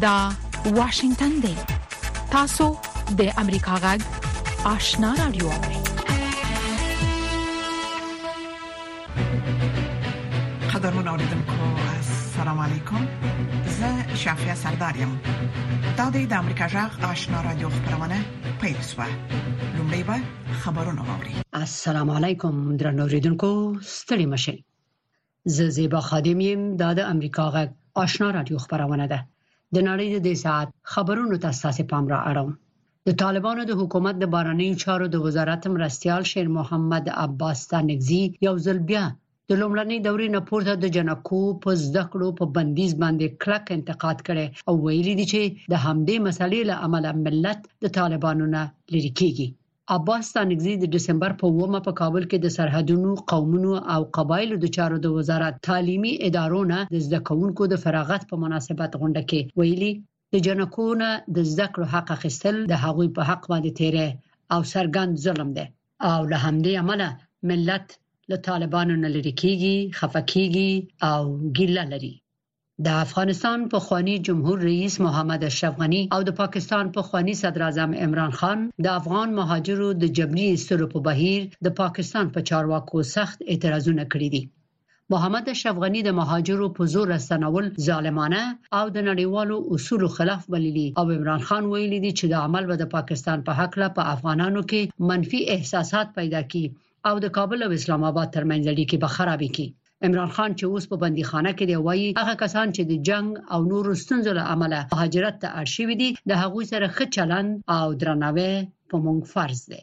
دا واشنگتن دی تاسو د امریکا غږ آشنا رادیو قدرمن اوریدونکو السلام علیکم زه شافیا سردار یم دا د امریکا غږ آشنا رادیو خبرونه پیل شوه لومړی به خبرونه واوري السلام علیکم درنو ریدونکو ستړي مشه زه زیبا خادم یم دا د امریکا غږ آشنا رادیو خبرونه ده د نړۍ د دې ساعت خبرونو ته ستاسو پام را اړوم د طالبانو د حکومت د بارنیو چارو د وزارت مرستيال شیر محمد عباس تنګزی یو ځل بیا د لومړنۍ دورې نه پورته د جنکو په زده کړو په بندیز باندې کلک انتقاد کړي او ویلي دي چې د همدې مسلې له امله ملت د طالبانو نه لری کیږي عباس ستانکزي د دسمبر په ومه په کابل کې د سرحدونو قومونو او قبایلو د چارو د وزارت تعلیمي ادارو نه د زده کوونکو د فراغت په مناسبت غونډه کې ویلي د جنکو نه د زده کړو حق اخیستل د هغوی په حق باندې تیرې او سرګند ظلم دی او له همدې امله ملت له طالبانو نه لری کیږي خفکیږي او ګیله لري د افغانستان په خوانی جمهور رئیس محمد اشرف غنی او د پاکستان په خوانی صدر اعظم عمران خان د افغان مهاجرو د جبري استلو په بهیر د پاکستان په چارواکو سخت اعتراضونه کړی دي محمد اشرف غني د مهاجرو په زور راستنول ظالمانه او د نړیوالو اصولو خلاف بللي او عمران خان ویلي دي چې دا عمل به د پاکستان په حق له په افغانانو کې منفي احساسات پیدا کړي او د کابل او اسلام آباد ترمنځ اړیکې به خرابې کړي عمران خان چې اوس په بندیخانه کې دی وایي هغه کسان چې د جنگ او نورو ستونزو له امله مهاجرت ته اړ شوي دي د هغوی سره ښه چلند او درناوی په مونږ فرض دی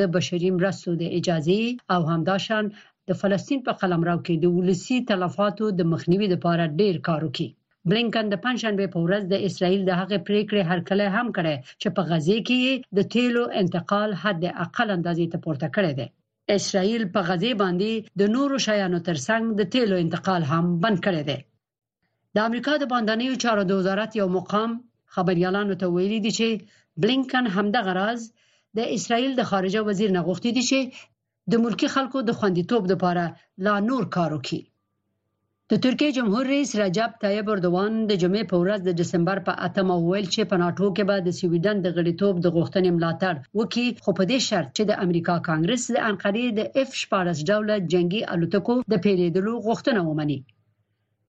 د بشري مرستو د اجازه او همداشان د فلسطین په قلمرو کې د ولسی تلفاتو د مخنیوي لپاره ډیر کار وکړي بلینکن د پنځشنبه په ورځ د اسرایل د هغې پریکړې هرکلی هم کړی چې په غزې کې د تیلو انتقال حد اقل اندازې ته پورته کړی دی اسرایل په غزې باندې د نورو شیانو ترڅنګ د تیلو انتقال هم بند کړی دی د امریکا د باندنیو چارو د وزارت یو مقام خبريالانو ته ویلي دي چې بلینکن همدغه راز د اسرایل د خارجه وزیر نه غوښتي دي چې د ملکی خلکو د خوندیتوب لپاره لا نور کار وکړي د ترکیه جمهور رئیس رجب طیب اردوان د جمعې په ورځ د دسمبر په اتمه ویل چې په ناتو کې به د سویډن د غړیتوب د غوښتنې ملاتړ وکړي خو په دې شرط چې د امریکا کانګرس د انقرې د اف 14 ډول جنگي الوتکو د پیریدلو غوښتنه ومني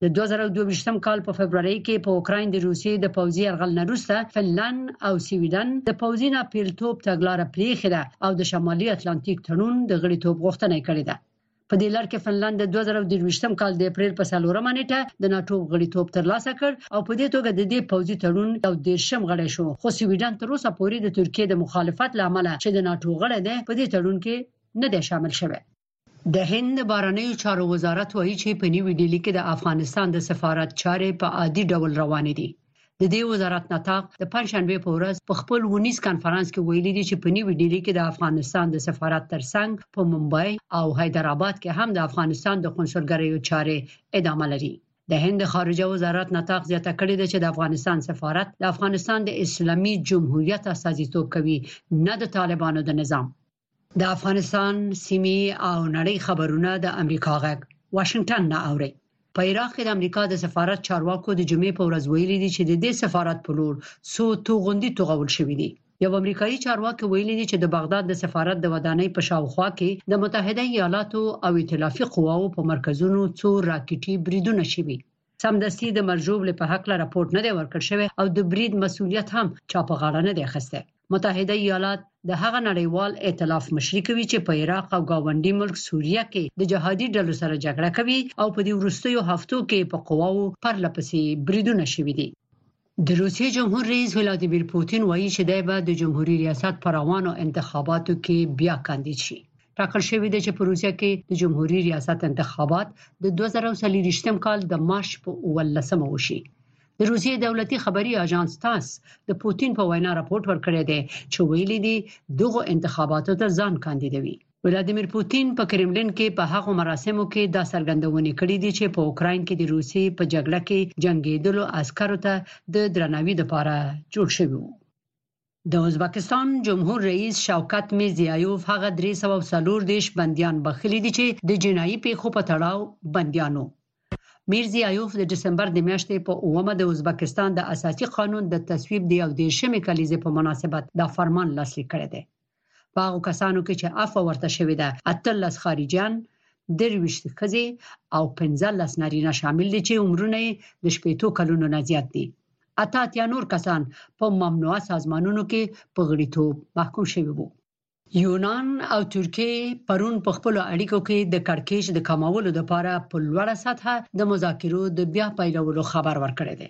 د 2022م کال په فبرورۍ کې په اوکراین د روسیې د پوځي یرغل نه وروسته فنلند او سویډن د پوځي ناپیلتوب تګلاره پریښې ده او د شمالي اتلانتیک تړون د غړیتوب غوښتنه کړې ده په دې لړ کې فنلند د 2023م کال د اپریل په سلورمه نیټه د ناتو غړیتوب ترلاسه کړ او په دې توګه د دې پوځي تړون یو دیرشم غړی شو خو سویډن تر اوسه پورې د ترکیې د مخالفت لامل چې د ناتو غړی دی په دې تړون کې نه دی شامل شوی د هند د بهرنیو چارو وزارت وایي چې په نیوي ډیلي کې د افغانستان د سفارت چارې په عادي ډول روانې دي د دې وزارت نطاق د پنځشنبه په ورځ په خپل ونیز کانفرنس کې ویلي دي چې په نیوي ډیلي کې د افغانستان د سفارت ترڅنګ په ممبای او حیدرآباد کې هم د افغانستان د قونسلګریو چارې ادامه لري د هند خارجه وزارت نطاق زیاته کړې ده چې د افغانستان سفارت د افغانستان د اسلامي جمهوریت استازیتوب کوي نه د طالبانو د نظام د افغانستان سیمه او نړۍ خبرونه د امریکا غږ واشنگټن نه اوري په عراق کې د امریکا د سفارت چارواکو د جمعې په ورځ ویلي دي چې د دې سفارت په لور څو توغندي توغول شوې دي یو امریکایي چارواکي ویلي دي چې د بغداد د سفارت د ودانۍ په شاوخوا کې د متحده ایالاتو او ائتلافي قواو په مرکزونو څو راکټي بریدونه شوي سمدستي د مرژوبلې په حق له راپورټ نه دی ورکړ شوی او د برید مسولیت هم چا په غاړه نه دی اخیستی متحده ایالات د هغه نړیوال ائتلاف مشري کوي چې په عراق او گاونډي ملک سوریه کې د جهادي ډلو سره جګړه کوي او په دې وروستیو هفتو کې په قواو پرلپسې بریدونه شوي دي د روسیې جمهور رئیس ولادیمیر پوتین وایي چې دی به د جمهوري ریاست په روانو انتخاباتو کې بیا کاندید شي ټاکل شوې ده چې په روسیه کې د جمهوریت ریاست انتخابات د 2023 کال د مارچ په 18مه وشي د روسیې دولتي خبري اژانس تاس د پوتین په وینا راپور ورکړی دی چې ویلي دي دغه انتخاباتو ته ځان کاندیدوي ولادیمیر پوتین په کرملین کې په هغو مراسمو کې دا څرګندونې کړې دي چې په اوکراین کې د روسیې په جګړه کې جنګېدلو عسکرو ته د درناوي لپاره جوړ شوی وو د ازبکستان جمهور رئیس شوکت میزیایوف هغه 340 بندیان بخښلي دي چې د جنایي پیښو په تړاو بندیانو میرزیایوف د دسمبر د میاشتې په اومه د ازبکستان د اساسي قانون د تصویب د یو دیرشمې کلیزې په مناسبت دا فرمان لاسلیک کړی دی په هغو کسانو کې چې عفو ورته شوې ده 13 خارجيان 23 ښځې او 15 نارینه شامل دي چې عمرونه یې د شپېتو کلونو نه زیات دي اته اتیا نور کسان په ممنوعه سازمانونو کې په غړیتوب محکوم شوي وو یونان او ترکیه پرون په خپل اړیکو کې د کڑکېچ د کمولو لپاره په لوړه سطح د مذاکرو د بیا پیلولو خبر ورکړی دی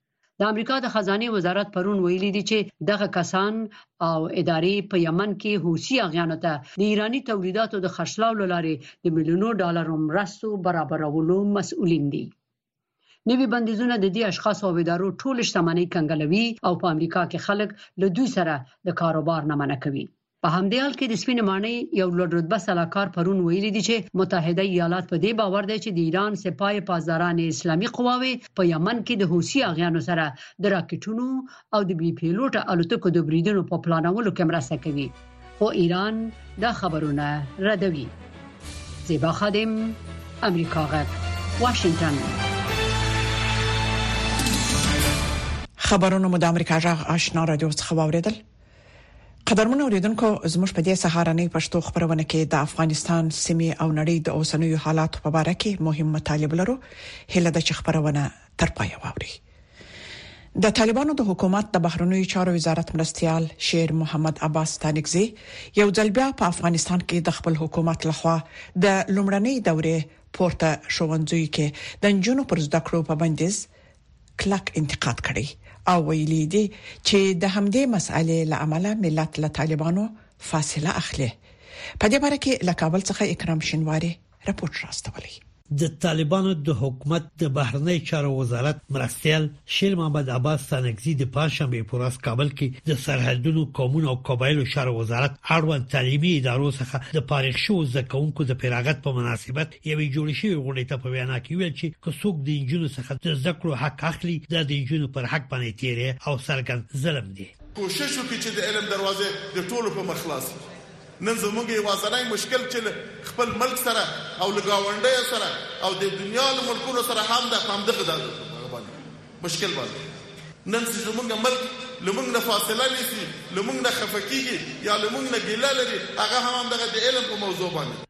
د امریکا د خزانه وزارت پرون ویلي دي چې دغه کسان او ادارې په یمن کې حوثي اغیانو ته د ایراني تولیداتو د خرڅلاو لارې د میلیونو ډالرو مرستو برابرولو مسؤلین دي نوي بندیزونه د دې اشخاصو او ادارو ټول شتمنۍ کنګلوي او په امریکا کې خلک له دوی سره د کاروبار نه منع کوي په همدې حال کې د سپینې ماڼۍ یو لوړ رتبه سلاکار پرون ویلي دي چې متحده ایالات په دې باور دی چې د ایران سپاه پاسداران اسلامي قواوې په یمن کې د حوثي اغیانو سره د راکټونو او د بي پیلوټه الوتکو د بریدونو په پلانولو کې مرسته کوي خو ایران دا خبرونه ردوي زیبا خادم امریکا غږ واشنگتن خبرونه مو د امریکا غږ آشنا رادیو څخه واوریدل قدرمن اوریدونکو زموږ په دې سهارنۍ پښتو خبرونه کې د افغانستان سیمه او نړۍ د اوسنوي حالاتو په اړه کې مهم مطالب لرو هله د خبرونه تر پای واوري د طالبانو د حکومت د بهرنیو چارو وزارت مرستيال شیر محمد عباس تانکزي یو ځل بیا په افغانستان کې د خپل حکومت لخوا د لومړنۍ دورې پورته شوونځي کې د جنونو پر زده کړو په بندیز کلک انتقاد کړی او ویلي یې دي چې د همدې مسئلې له امله ملت له طالبانو فاصله اخلي. په دې باره کې له کابل څخه اکرام شینواري رپورټ رااستولی. د طالبانو د حکومت د بهرنیو چارو وزارت مرستیال شیر محمد عباس ستانکزي د پنځشنبه په ورځ کابل کې د سرحدونو قومونو او قبایلو چارو وزارت اړوند تعلیمي ادارو څخه د فارغ شوو زده کوونکو د فراغت په مناسبت یوې جوړې شوې غونډې ته په وینا کې ویل چې که څوک د انجونو څخه د زده کړو حق اخلي دا د انجونو پر حق باندې تیرې او سرګن ظلم دی کوشش وکړي چې د علم دروازه د ټولو په مخ خلاص نن زموږ یوازنی مشکل چې خپل ملک سره او لګاونډي سره او د دنیا له ملکونو سره هم د همدغه د مشکل باندې نن چې زموږ ملک لمونږ نه فاصله نیسي لمونږ نه خفه کیږي یا لمونږ نه ګیله لري هغه هم دغه د علم په موضوع باندې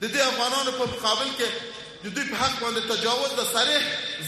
د دې افغانانو په مقابل کې د دوی په حق باندې تجاوز د صریح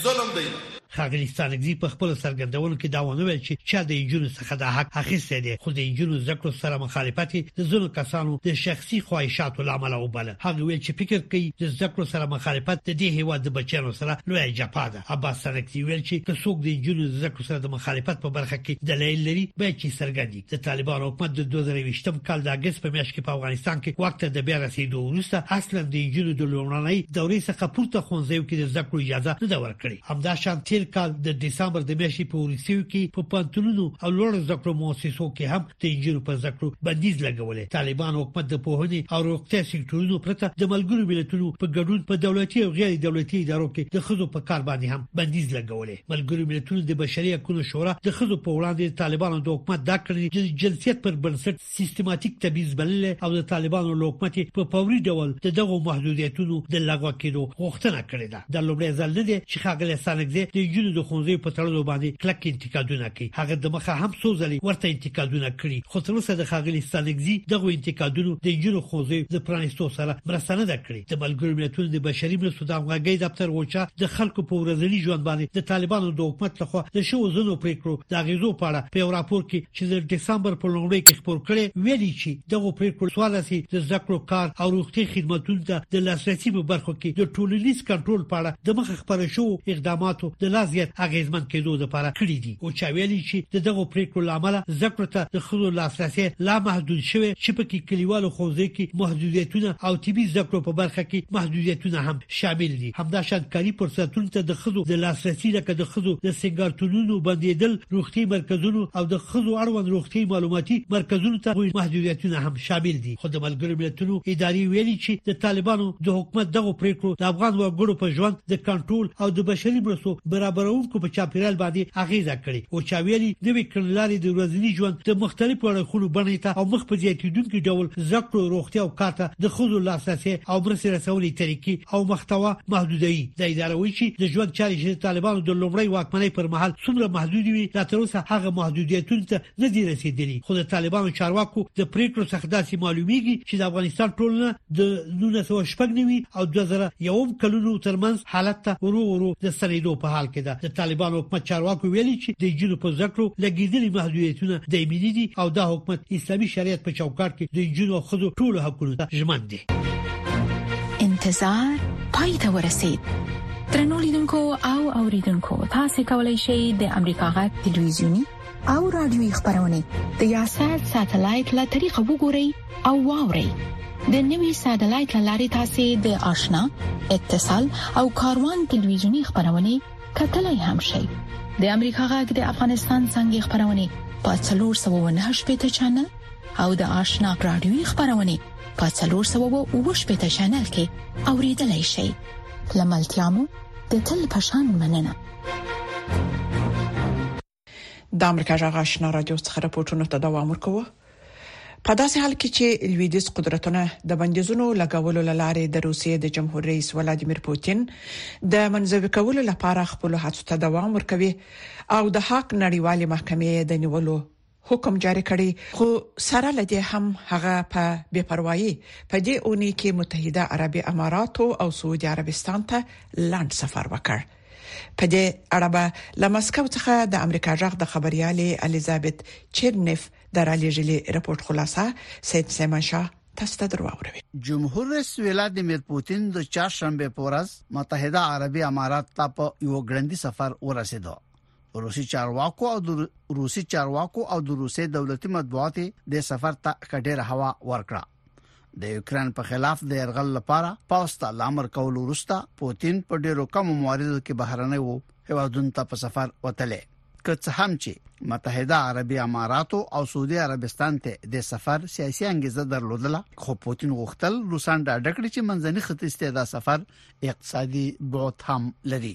ظلم دی. ښاغلي ستانکزي په خپلو څرګندونو کې دا ونه ویل چې چا د انجونو څخه دا حق اخیستی دی، خو د انجونو زده کړو سره مخالفت یې د ځینو کسانو د شخصي خواهشاتو له امله وباله. هغه ویل چې فکر کوي د زده کړو سره مخالفت د دې هېواد د بچیانو سره لویه جفا ده. عباس ستانکزي ویل چې که څوک د انجونو د زده کړو سره د مخالفت په برخه کې دلایل لري باید چې څرګند یې کړي. د طالبانو حکومت د 2020م کال د اگست په میاشت کې په افغانستان کې وخت د بیا رسیدو وروسته اصلا د انجونو د لومړنۍ دورې څخه پورته خونځیو کې د زده کړو اجازه نه ورکړي همدا شان تیر کال د دسمبر د میاشتې په ورسیو کې په پانتونونو او لوړ زده کړو موسسو کې هم د انجونو په زده کړو بندیز لګولې طالبان حکومت د پوهنې او روغتیا سکتورونو پرته د ملګرو ملتونو په ګډون په دولتي او غیر دولتي ادارو کې د خزو په کار باندې هم بندیز لګولې ملګرو ملتونو د بشري حقوقو شورا د خزو په وړاندې د طالبانو د حکومت دا کړنې د جنسیت پر بنسټ سیستماتیک تبعیض بلل او د طالبانو له حکومت په فوري ډول د دغو محدودیتونو د لغوه کېدو غوښتنه کړې ده د لومړي ځل نه دی چې ښاغلی سانکزی د جنو د خونځي په تړلو باندې کلک انتقادونه کوي هغه د مخه هم څو ځلې ورته انتقادونه کړي خو تر اوسه د ښاغلي سانکزي دغو انتقادونو د جنو خونځي د پرانیستو سره مرسته نه ده کړې د ملګرو ملتونو د بشري مرستو د همغږۍ دفتر اوچا د خلکو په ورځني ژوند باندې د طالبانو د حکومت لخوا د شو زونو پریکړو د اغیزو په اړه په یو راپور کې چې د دسمبر په لومړۍ کې خبر کړي ویلي چې دغه پریکړو سوال سي د زده کړو کار او روغتي خدماتونو ته د لاسرسي په برخو کې د ټولنیز کنټرول په اړه د مخ خبرې شو اقداماتو د لا زیات اغیزمن کېدو لپاره کړی دي اوچا ویلي چې د دغو پریکړو لامل زده کړو ته د خزو لاسرسي لا محدود شوی چې په کې کلیوالو ښوونځیو کې محدودیتونه او طبي زده کړو په برخه کې محدودیتونه هم شامل دي همدا شان کاري فرصتونو ته د خزو د لاسرسي لکه د خزو د سنگارتونونو بندیدل روغتي مرکزونو او د خزو اړوند روغتي معلوماتي مرکزونو ته محدودیتونه هم شامل دي خو د ملګرو ملتونو اداري ویلي چې د طالبانو د حکومت دغو پریکړو د افغان وګړو په ژوند د کنټرول او د بشري مرستو برابرونکو په چاپیریال باندې اغیزه کړې او چا ویلي نوې کړنلارې د ورځني ژوند د مختلفو اړخونو بڼې ته او مخ په زیاتیدونکي ډول زکړو روغتیا او کار ته د خودو لاسرسي او مرستې رسولې طریقې او محتوا محدودوي د اداره وی چې د ژوند چارې چې طالبانو د لومړی واکمنۍ پر مهال څومره محدود وي دا تر اوسه هغه محدودیتونه ته نه دي رسیدلي خو د طالبانو چارواکو د پریکړو څخه داسې معلومیږي چې د افغانستان ټولنه د 1990 او 2001 کلونو ترمنځ حالت ته ورو ورو د سریدو په حال کې ده د طالبانو حکومت چارواکو ویلي چې د جنو په ذکرو لګیدلي محدودیتونه د ایمنی دي او دا حکومت اسلامي شریعت په چوکاټ کې د جنو او خزو ټولو حقوقو ته ژمن دي انتظار پای ته ورسید ترنو لیدونکو او اوریدونکو تاسو کولی شئ د امریکا غټ ټلویزیونی او رادیوي خبرونه د یاشر ساتلایت له طریقو وګورئ او واورئ د نوي ساتلایت لارې تاسو د آشنا اتصال او کاروان ټلویزیونی خبرونه کتلای هم شئ د امریکا غږ د افغانستان څنګه خبرونه په 309 پټ چنل او د آشنا رادیوي خبرونه په 309 پټ چنل کې اوریدلای شئ لملتيامو د تل پشان مننه د امریکا جغ آشنا رادیو څخه راپورټونه ته دوام ورکوه په داسې حال کې چې لویدیز قدرتونه د بندیزونو لګولو لارې د روسیې د جمهور رئیس ولادیمیر پوتین د منځوي کولو لپاره خپل هڅو ته دوام ورکوي او د حق نړیوالې محکمې د نیولو حکم جاري کړی خو سره له دې هم هغه په بې پروايي په دې اونۍ کې متحده عربي امارات او سعودي عربستان ته لنډ سفر وکړ. په دې اړه به له مسکو څخه د امریکا غږ د خبریالې الیزابت چیرنیف د رالیږلي رپورټ خلاصه سید سیمن شاه تاسو ته درواوروي جمهور رئیس ولادیمیر پوتین د چهارشنبه په ورځ متحده عربي امارات ته په یو ګړندی سفر ورسېدو روسي چارواکو او د روسي چارواکو او د روسي دولتي مطبوعات د سفر ته کډېره هوا ورکړه د یوکرين په خلاف د يرغل لپاره پاوسته لامر کول ورسته پوتين په ډیرو کم مواردو کې بهرنۍ وو هوادون ته په سفر وتلې که څه هم چې متحده عربي اماراتو او سعودي عربستان ته د سفر سیاسي انګیزه درلودله خو پوتين غوښتل روسان ډاډ کړي چې منځني ختیځ ته دا سفر اقتصادي بوت هم لري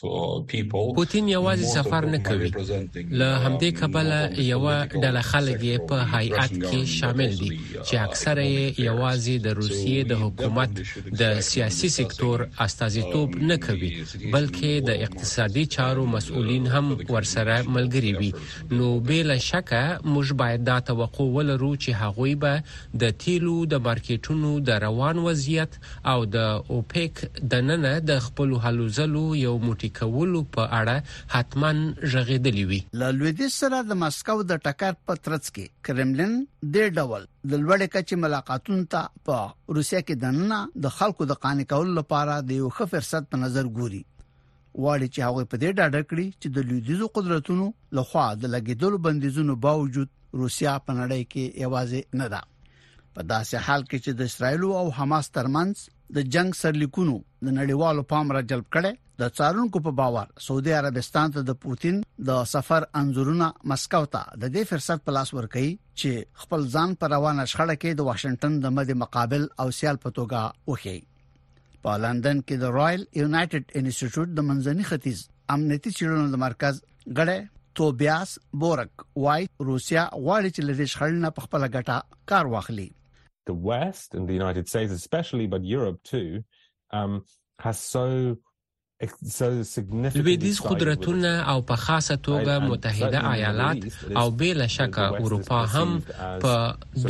پوتین یوازې سفر نه کوي له همدې کبله یو ډله خلک په هیئت کې شامل دي چې اکثره یې یوازې د روسیې د حکومت د سیاسي سکتور استازیتوب نه کوي بلکې د اقتصادي چارو مسؤلین هم ورسره ملګري وي نو بل شک موږ باید دا توقع ولرو چې هغوی به د تیلو د مارکیټونو د روان وضعیت او د اوپیک دننه د خپلو هلو ځلو یو موټي کولو په اړه حتماً ږغیدلي وي. له لویدیځ سره د مسکو د ټکر په ترڅ کې کرملین دې ډول د لوړې کچې ملاقاتونو ته په روسیه کې دننه د خلکو د قانع کولو لپاره د یو ښه فرصت په نظر ګوري. غواړي چې هغه په دې ډاډه کړي چې د لویدیزو قدرتونو لخوا د لګیدلو بندیزونو باوجود روسیا په نړۍ کې یوازې نه ده په داسې حال کې چې د اسرایل او حماس ترمنځ د جنگ سرلیکونو د نړیوالو پام را جلب کړي د څارونکو په باور سعودي عربستان ته د پوتين د سفر انزورونه مسکو ته د دې فرصت په لاس ورکړي چې خپل ځان پر روانه شخړه کې د واشنگټن د مد مقابل او سیال په توګه وخی په لندن کې د رائل یونایټډ انسټیټیوټ د منځني ختیځ امنیتي چیرونو د مرکز غړی توبیاس بورک وای روسیا غواړي چې لږ شخړنه په خپل ګټه کار واخلي the west and the united states especially but europe too um has so لویدیځ قدرتونه او په خاصه توګه متحده ایالات او بې له شکه اروپا هم په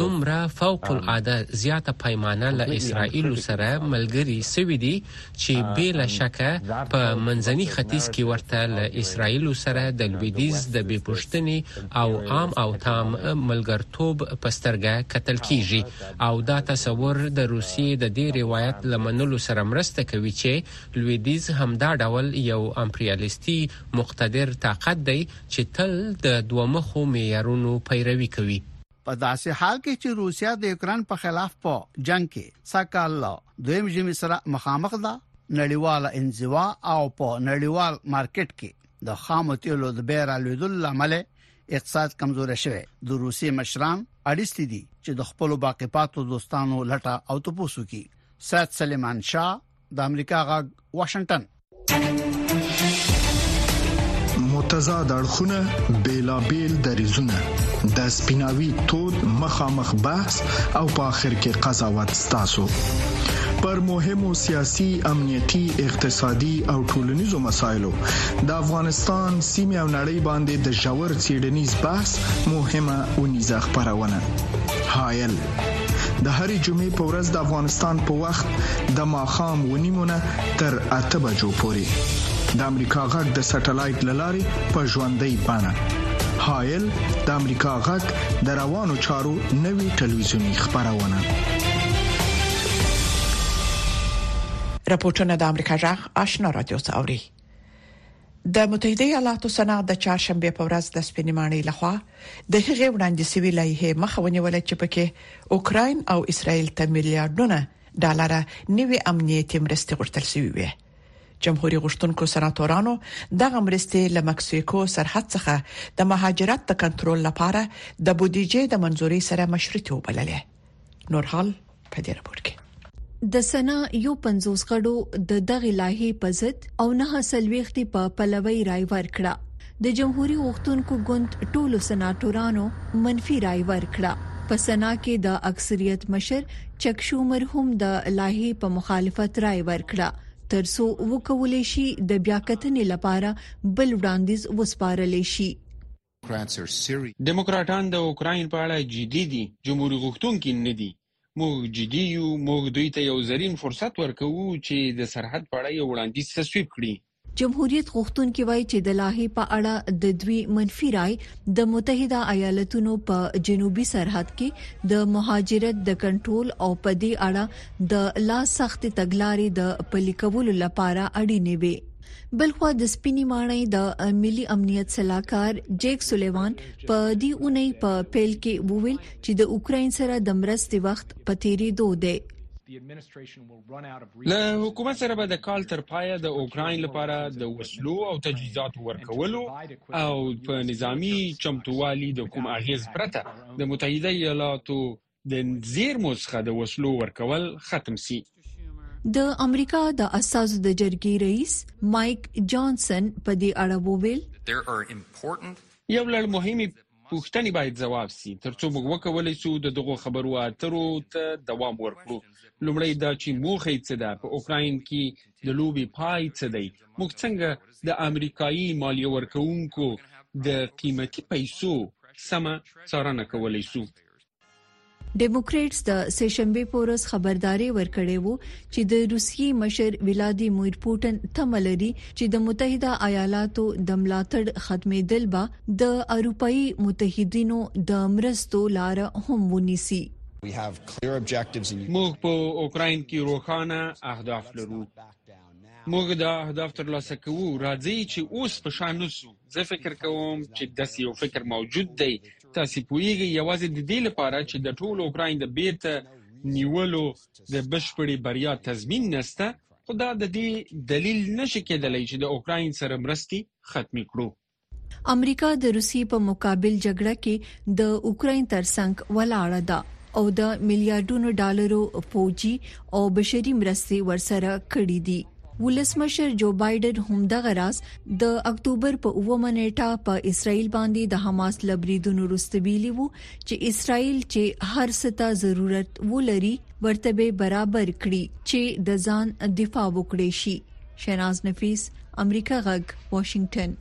دومره فوق العاده زیاته پیمانه له اسرائیل سره ملګری سوي دي چې بې له شکه په منځني ختیځ کې ورته له اسرائیل سره د لویدیځ د بې پښتنې او عام او تام ملګرتوب په سترګه کتل کیږي او دا تصور د روسیې د دې روایت لمنلو سره مرسته کوي چې لویدیځ همدا ډول یو امپریالیستي مقتدر طاقت دی چې تل د دوه مخو معیارونو پیروي کوي. په داسې حال کې چې روسیا د یوکران په خلاف په جنگ کې سکهال له دویم ژمي سره مخامخ ده نړیواله انزوا او په نړیوال مارکیټ کې د خامو تیلو د بیه رالیدل لامل اقتصاد کمزورې شوی د روسي مشران اړیستي دي چې د خپل باقی پاتو دوستانو لټه او تپوسو کی سید سلیمان شاه د امریکا غږ واشنگټن متضاد اړخونه بیلابیل دریزونه د سپیناوي تود مخامخ بحث او په اخر کې قضاوت ستاسو پر مهمو سیاسي امنیتي اقتصادي او ټولنیزو مسایلو د افغانستان سیمه او نړۍ باندې د جوړ چیډنیز بحث مهمه اونیزه خبرونه هایل د هرې جمعې په ورځ د افغانستان په وخت د ماخام ونیمونه تر 8 بجو پورې د امریکا غږ د سټلایټ لاري په ژوندۍ بانه هایل د امریکا غږ د روانو چارو نوي ټلویزیونی خبرونه راپورټونه د امریکا غږ آشنا رادیو څخه اوري د متحده ایالاتو سنا د چهارشنبه په ورځ د سپینې ماڼۍ لخوا د هغې وړاندې شوی لایحه مخه ونیول چې پکې اوکرين او اسرائیل ته میلیارډونه ډالر نوي امنیتي مرستې غوښتل شوې وي جمهوریت غشتونکو سناتورانو دغه مرستې له مکسیکو سرحد څخه د مهاجرت د کنټرول لپاره د بودیجې د منځوري سره مشروطه وبلله نور حال په دې راپور کې د سنا یو 50 غړو د دغه لاهي په ضد او نه سلويختي په پلوي رای ورکړه د جمهوریت غوښتونکو ګوند ټولو سناتورانو منفي رای ورکړه په سنا کې د اکثریت مشر چک شومر هم د لاهي په مخالفت رای ورکړه ترڅو وکول شي د بیاکتنې لپاره بل وړاندیز وسپارل شي دموکراټان د اوکراین په اړه جدي دي، جمهوري غوښتونکي نه دي. موږ جدي یو، موږ دوی ته یو زرین فرصت ورکوو چې د سرحد په اړه یو وړاندیز تصویب کړي. جمهوریت غوښتونکي وایي چې د لاهې په اړه د دوی منفي رای د متحده ایالتونو په جنوبي سرحد کې د مهاجرت د کنټرول او په دې اړه د لا سختې تګلارې د پلي کولو لپاره اړینې وې. بلخوا د سپینی ماڼۍ د ملي امنیت سلاکار جیک سولیوان په دې اونۍ په پیل کې وویل چې د اوکرين سره د مرستې وخت په تیری دو دی له حکومت سره به د کال تر پایه د اوکراین لپاره د وسلو او تجهیزاتو ورکولو او په نظامی چمتووالي د کوم اغیز پرته د متحده ایالاتو د زیرمو څخه د وسلو ورکول ختم سي. د امریکا د اساسو د جرګې رئیس مایک جانسن په دې اړه وویل یو لړ مهمې پوښتنې باید ځواب سي ترڅو موږ وکولای سو د دغو خبرو اترو ته دوام ورکړو لومړی دا چې موخه یې څه ده په اوکراین کې د لوبې پای څه دی موږ څنګه د امریکایي مالیه ورکوونکو د قیمتي پیسو سمه څارنه کولای سو ډیموکریټس د سېشنبه پورس خبرداري ورکړې وو چې د روسیې مشر ولادیمیر پوتین تم لري چې د متحده ایالاتو د ملاتړ ختمېدل به د اروپאי متحدینو د مرستو لار هم ونیسي موږ په اوکراین کې روښانه اهداف لرو موږ دا اهداف ترلاسه کوو راځي چې اوس په شان نسو زه فکر کوم چې داسې یو فکر موجود دی تاسې پوهیږئ یوازې د دې لپاره چې د ټول اوکراین د بیرته نیولو د بشپړې بریا تضمین نسته خو دا د دې دلیل نشي کېدلی چې د اوکراین سره مرستي ختمې کړو امریکا د روسي په مقابل جګړه کې د اوکرين ترڅنګ ولاړه ده او د میلیارډونو ډالرو فوجي او بشري مرستې ورسره کړې دي ولسمشر جو بایډن هم دغه راز د اکتوبر په اومه نیټه په اسرایل باندې د حماس لبریدونو وروسته ویلي وو چې اسرایل چې هر څه ته ضرورت ولري ورته به برابر کړي چې د ځان دفاع وکړي شي شیناز نفیس امریکا غږ واشنگټن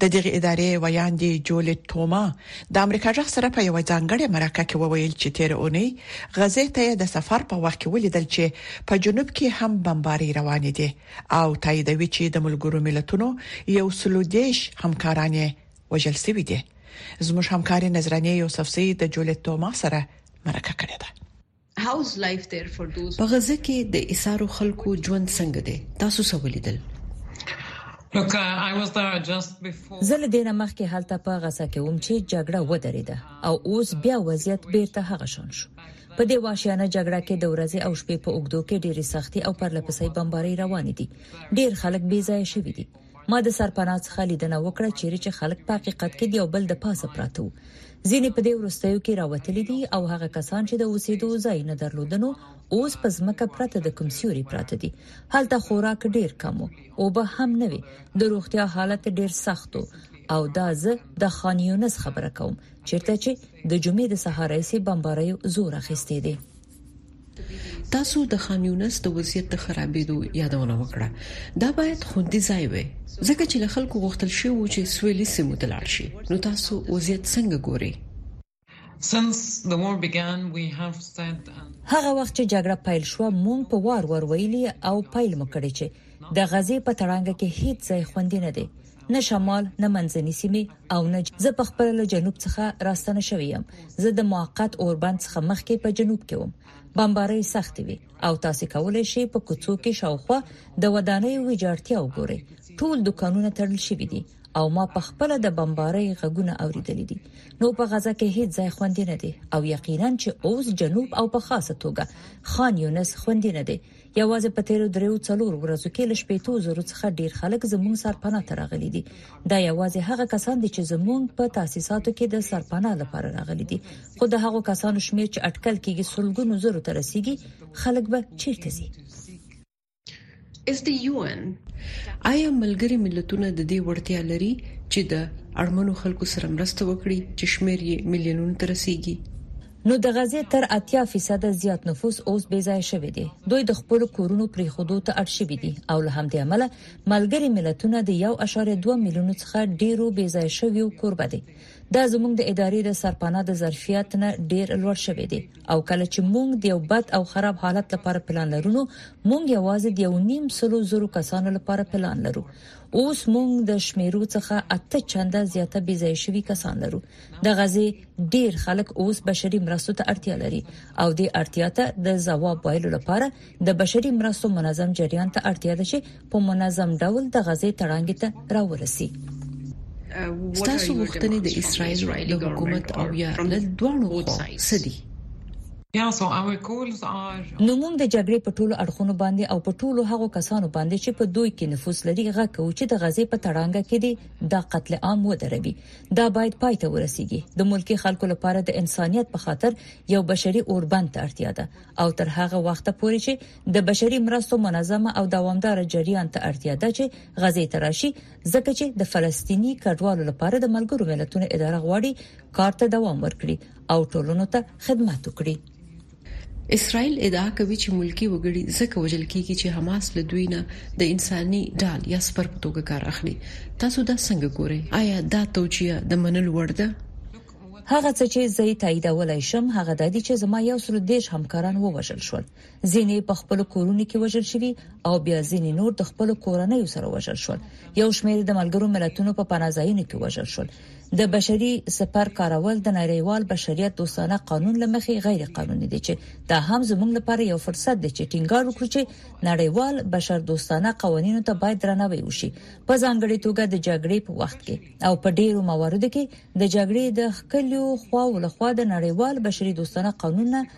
د دغې ادارې ویاندې جولیت توما د امریکا جغ سره په یو ځانګړي مرکه کې وویل چې تیر اونۍ غزه ته د سفر په وخت کې ولیدل چې په جنوب کې هم بمباري روان دي او تاییدوي چې د ملګرو ملتونو یو سلو دیش همکاران وژل شوی دي زموږ همکاري نظرانه یوسفزۍ د جولیت توما سره مرکه کړې ده په غزه کې د ایسارو خلکو ژوند څنګه دی؟ تاسو څه ولیدل؟ زه له دې نه مخکې هلته په غزه کې وم چې جګړه ودرېده او اوس بیا وضعیت بیرته هغه شان شو په دې واشیانه جګړه کې د ورځې او شپې په اوګدو کې ډېری سختي او پرلپسې بمبارۍ روانې دي ډېر خلک بې ځای شوي دي ما د سرپناه څخه لیدنه وکړه چیرې چې خلک په حقیقت کې د یو بل د پاسه پراته وو ځینې په دې ورستیو کې راوتلي دي او هغه کسان چې د اوسېدو ځای نه درلودنو اوس په ځمکه پرته د کوم سیوري پراته دي هلته خوراک ډیر کم او به هم نه وي د روغتیا حالت ډیر سخت او دا زه د خان یونس خبره کوم چیرته چې د جمعې د سهار رئیسې بمباریو زور اخیستې دي تاسو د خان یونس د وضعیت د خرابیدو یادونه وکړه، دا باید خوندي ځای وای، ځکه چې له خلکو غوښتل شوي وو چې سویلي سیمو ته لاړ شي، نو تاسو وضعیت څنګه ګورئ؟ هغه وخت چې جګړه پیل شوه، موږ په وار وار ویلي او پیل مو کړی چې د غزې په تړانګه کې هیڅ ځای خوندي نه دی نه شمال نه منځنی سیمه او نه زه په خپل له جنوب څخه راستنه شوې يم زه د موقت اوربند څخه مخکې په جنوب کې وم بمبارۍ سخت وي او تاسو کولای شئ په کوڅو کې شاوخوا د ودانۍ ویجاړتیا وګورئ ټول دکانونه تړل شوي دي او ما په خپل د بمبارۍ غږونه اوریدلې دي نو په غزا کې هیڅ ځای خوندې نه دي او یقینا چې اوس جنوب او په خاصه توګه خان یونس خوندې نه دي یوازې په تیرو دریو څلور ورځو کې لږ پېتو زرو څخه ډیر خلک زموږ سرپناه ته راغلي دي دا یوازې هغه کسان دي چې زموږ په تاسیساتو کې د سرپناه لپاره راغلي دي خو د هغو کسانو شمیر چې اټکل کېږي سلګونو زرو ته رسیدي خلک به چیرته ځي اس دی یو ان آیا ملګری ملتونه د دې وړتیا لري چې د اړمنو خلکو سره مرسته وکړي چې شمیر یې ملیونونو ته رسیدي نو د غزې تر اتیا فیصده زیات نفوس اوس بې ځایه شوی دی. دوی د خپلو کورونو پرېښودو ته اړ شوي دي او له همدې امله ملګري ملتونه د یو اعشاریه دوه میلیونو څخه ډېرو بې ځایه شویو کوربه دی. دا زموږ د ادارې د سرپناه د ظرفیت نه ډېر لوړ شوی دی او کله چې موږ د یو بد او خراب حالت لپاره پلان لرو نو موږ یوازې د یو نیم سلو زرو کسانو لپاره پلان لرو اوس موږ د شمیرو څخه اته چنده زیاته بي ځای شوي کسان لرو د غزې ډیر خلک اوس بشري مرستو ته اړتیا لري او د اړتیا ته د ځواب ویلو لپاره د بشري مرستو منظم جریان ته اړتیا ده چې په منظم ډول د غزې تړانګې ته راورسي ستاسو غوښتنې د اسرایل د حکومت او یا له دوه خو سدي نو موږ د جګړې په ټولو اړخونو باندې او په ټولو هغو کسانو باندې چې په دوی کې نفوذ لري غږ کوو چې د غزې په تړانګه کې دې دا قتل عام ودروي دا باید پای ته ورسیږي د ملکي خلکو لپاره د انسانيت په خاطر یو بشري اوربند ته اړتیا ده او تر هغه وخت پورې چې د بشري مرستو منظمه او دوامدار جریان ته اړتیا ده چې غزې تراشي ځکه چې د فلسطینی کډوالو لپاره د ملګرو ملتونو اداره غواړي کار ته دوام ورکړي او ټولنو ته خدمت وکړي اسرائیل ادعا کوي چې ملکی وګړي ځکه وژل کیږي چې حماس له دوی نه د انساني ډال یا سپر په توګه کار اخلي تاسو دا څنګه ګورئ آیا دا توجیه د منلو وړ ده هغه څه چې زه یې تاییدولای شم هغه د دې چې زما یو سل دیش همکاران ووژل شول ځینې په خپل کورونو کې وژل شوي او بیا ځینې نور د خپل کورنۍ سره وژل شول یو شمېر د ملګرو ملتونو په پناځایونو کې وژل شول د بشري سپر کارول د نړیوال بشریت دوستانه قانون لمخې غیر قانوني دي چې دا هم زموږ لپاره یو فرصت دی چې ټینګار وکړو چې نړیوال بشر دوستانه قوانینو ته باید درناوی وشي په ځانګړي توګه د جګړې په وخت کې او په ډیرو مواردو کې د جګړې د خکلیو خواو لخوا د نړیوال بشري دوستانه قانون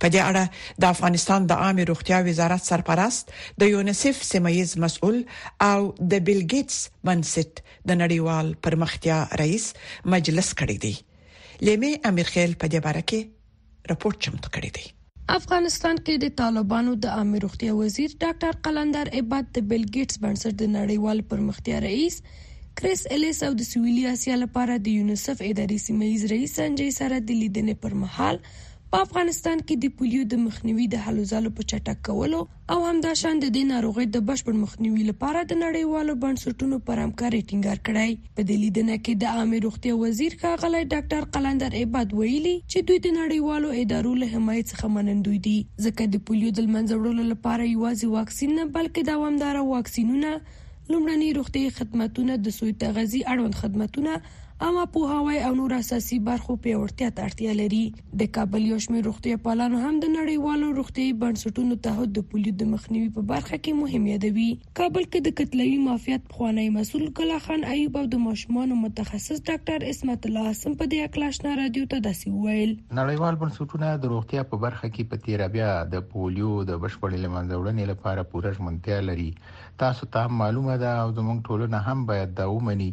په دې اړه د افغانستان د عامې روغتیا وزارت سرپرست، د یونیسف سیمه ییز مسؤل او د بیل ګیټس بنسټ د نړیوال پرمختیا رییس مجلس کړی دی. لیمې امیرخېل په دې باره کې رپورټ چمتو کړی دی. افغانستان کې د طالبانو د عامې روغتیا وزیر ډاکټر قلندر عباد د بیل ګیټس بنسټ د نړیوال پرمختیا رییس کریس الیس او د سویلي اسیا لپاره د یونیسف اداري سیمه ییز رییس سنجي سره د لیدنې پر مهال په افغانستان کې د پولیو د مخنیوي د هلو ځلو په چټک کولو او همداشان د دې ناروغۍ د بشپړ مخنیوي لپاره د نړیوالو بنسټونو پر همکارۍ ټینګار کړی په دې لیدنه کې د عامې روغتیا وزیر ښاغلی ډاکټر قلندر عباد ویلي چې دوی د نړیوالو ادارو له حمایت څخه منندوی دي ځکه د پولیو د لمنځه وړلو لپاره یوازې واکسین نه بلکې دوامداره واکسینونه لومړني روغتي خدماتونه د سوی تغذي اړوند خدماتونه عامه پوهاوی او نور اساسي برخو پیاوړتیا ته اړتیا لري د کابل یو شمېر روغتیا پالانو هم د نړیوالو روغتیايي بنسټونو تعهد د پولیو د مخنیوي په برخه کې مهم یادوي کابل کې د کتلوي معافیت پخوانی مسول ګلا خان ایوب او د ماشومانو متخصص ډاکټر اسمت الله حسن په دې اکل آشنا رادیو ته داسې وویل نړیوال بنسټونه د روغتیا په برخه کې په تیر بیا د پولیو د بشپړې لمنځه وړنې لپاره پوره ژمنتیا لري تاسو ته معلومه ده او زموږ ټولنه هم باید دا ومني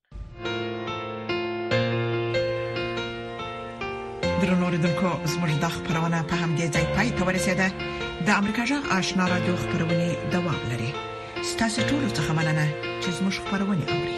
درنوریدونکو زموږ د خبرونه په همدې ځای پای ته ورسیده د امریکا جغ آشنا را دوه خبرونه دوام لري ستاسو ټول څه مننه چې زموږ خبرونه اوري